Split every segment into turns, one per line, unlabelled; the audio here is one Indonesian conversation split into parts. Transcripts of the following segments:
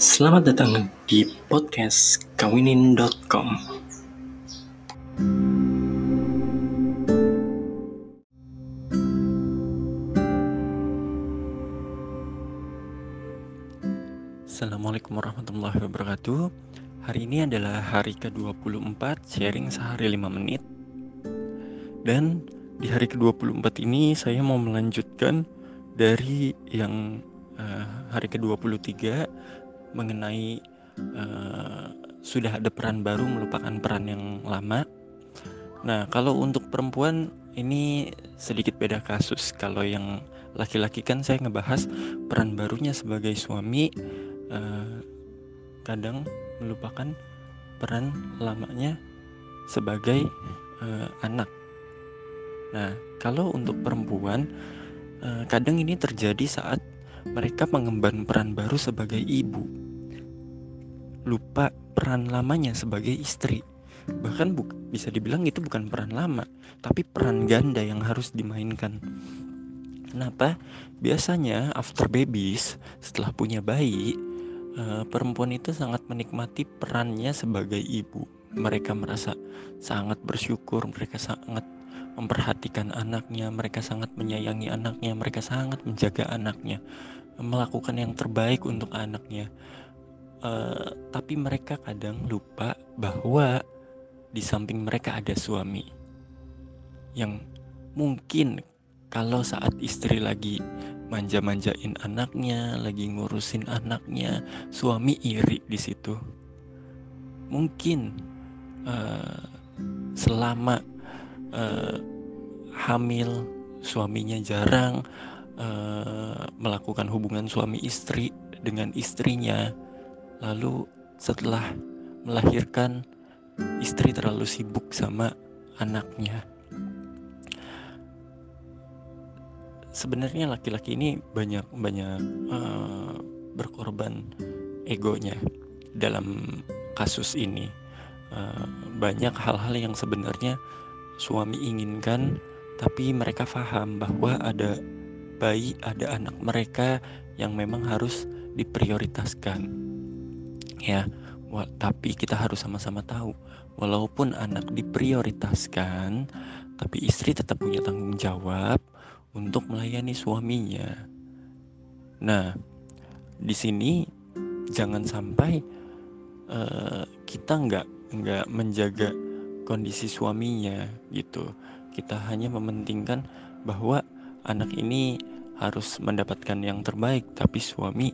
Selamat datang di podcast kawinin.com. Assalamualaikum warahmatullahi wabarakatuh. Hari ini adalah hari ke-24 sharing sehari 5 menit. Dan di hari ke-24 ini saya mau melanjutkan dari yang uh, hari ke-23 mengenai uh, sudah ada peran baru melupakan peran yang lama. Nah, kalau untuk perempuan ini sedikit beda kasus. Kalau yang laki-laki kan saya ngebahas peran barunya sebagai suami uh, kadang melupakan peran lamanya sebagai uh, anak. Nah, kalau untuk perempuan uh, kadang ini terjadi saat mereka mengemban peran baru sebagai ibu. Lupa peran lamanya sebagai istri. Bahkan bu bisa dibilang itu bukan peran lama, tapi peran ganda yang harus dimainkan. Kenapa? Biasanya after babies, setelah punya bayi, uh, perempuan itu sangat menikmati perannya sebagai ibu. Mereka merasa sangat bersyukur, mereka sangat memperhatikan anaknya, mereka sangat menyayangi anaknya, mereka sangat menjaga anaknya, melakukan yang terbaik untuk anaknya. Uh, tapi mereka kadang lupa bahwa di samping mereka ada suami yang mungkin kalau saat istri lagi manja-manjain anaknya, lagi ngurusin anaknya, suami iri di situ. Mungkin uh, selama uh, hamil suaminya jarang uh, melakukan hubungan suami istri dengan istrinya, lalu setelah melahirkan istri terlalu sibuk sama anaknya. sebenarnya laki-laki ini banyak banyak uh, berkorban egonya dalam kasus ini uh, banyak hal-hal yang sebenarnya suami inginkan tapi mereka paham bahwa ada bayi ada anak mereka yang memang harus diprioritaskan ya tapi kita harus sama-sama tahu walaupun anak diprioritaskan tapi istri tetap punya tanggung jawab untuk melayani suaminya. Nah, di sini jangan sampai uh, kita nggak nggak menjaga kondisi suaminya gitu. Kita hanya mementingkan bahwa anak ini harus mendapatkan yang terbaik, tapi suami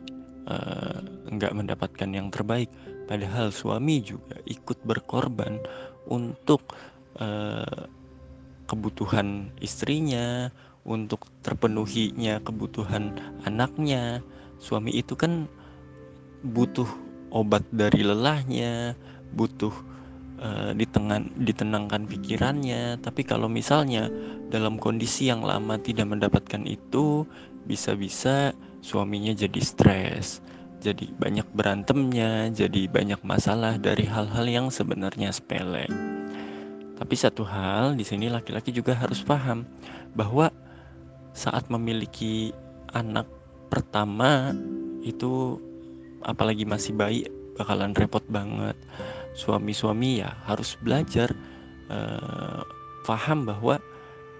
uh, mendapatkan yang terbaik. Padahal suami juga ikut berkorban untuk uh, kebutuhan istrinya, untuk terpenuhinya kebutuhan anaknya suami itu kan butuh obat dari lelahnya butuh uh, ditengan, ditenangkan pikirannya. Tapi kalau misalnya dalam kondisi yang lama tidak mendapatkan itu bisa-bisa suaminya jadi stres jadi banyak berantemnya jadi banyak masalah dari hal-hal yang sebenarnya sepele. Tapi satu hal di sini laki-laki juga harus paham bahwa saat memiliki anak pertama itu apalagi masih bayi bakalan repot banget suami-suami ya harus belajar uh, paham bahwa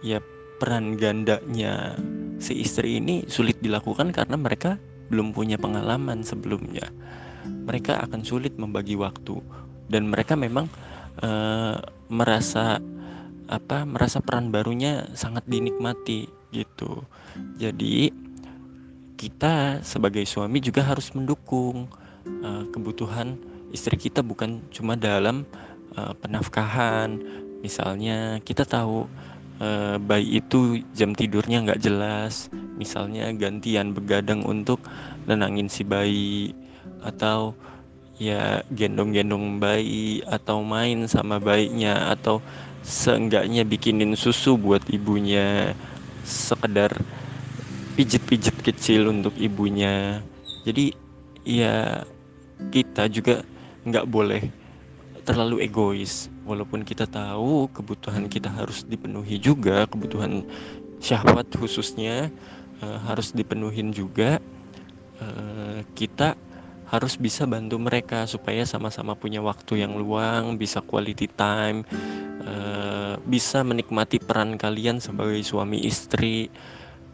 ya peran gandanya si istri ini sulit dilakukan karena mereka belum punya pengalaman sebelumnya mereka akan sulit membagi waktu dan mereka memang uh, merasa apa merasa peran barunya sangat dinikmati gitu. Jadi kita sebagai suami juga harus mendukung uh, kebutuhan istri kita bukan cuma dalam uh, penafkahan. Misalnya kita tahu uh, bayi itu jam tidurnya nggak jelas, misalnya gantian begadang untuk nenangin si bayi atau ya gendong-gendong bayi atau main sama bayinya atau seenggaknya bikinin susu buat ibunya. Sekedar pijit-pijit kecil untuk ibunya. Jadi ya kita juga nggak boleh terlalu egois. Walaupun kita tahu kebutuhan kita harus dipenuhi juga kebutuhan syahwat khususnya uh, harus dipenuhin juga uh, kita harus bisa bantu mereka supaya sama-sama punya waktu yang luang, bisa quality time, uh, bisa menikmati peran kalian sebagai suami istri,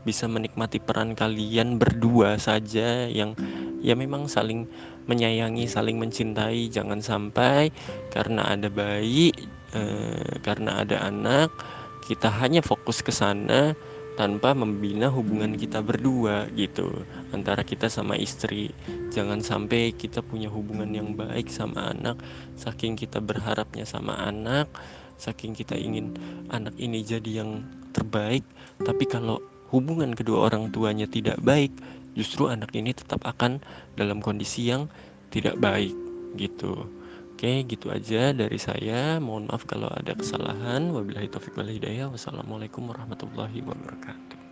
bisa menikmati peran kalian berdua saja yang ya memang saling menyayangi, saling mencintai. Jangan sampai karena ada bayi, uh, karena ada anak, kita hanya fokus ke sana tanpa membina hubungan kita berdua gitu antara kita sama istri jangan sampai kita punya hubungan yang baik sama anak saking kita berharapnya sama anak saking kita ingin anak ini jadi yang terbaik tapi kalau hubungan kedua orang tuanya tidak baik justru anak ini tetap akan dalam kondisi yang tidak baik gitu Oke, gitu aja dari saya. Mohon maaf kalau ada kesalahan. Wabillahi taufiq wal hidayah. Wassalamualaikum warahmatullahi wabarakatuh.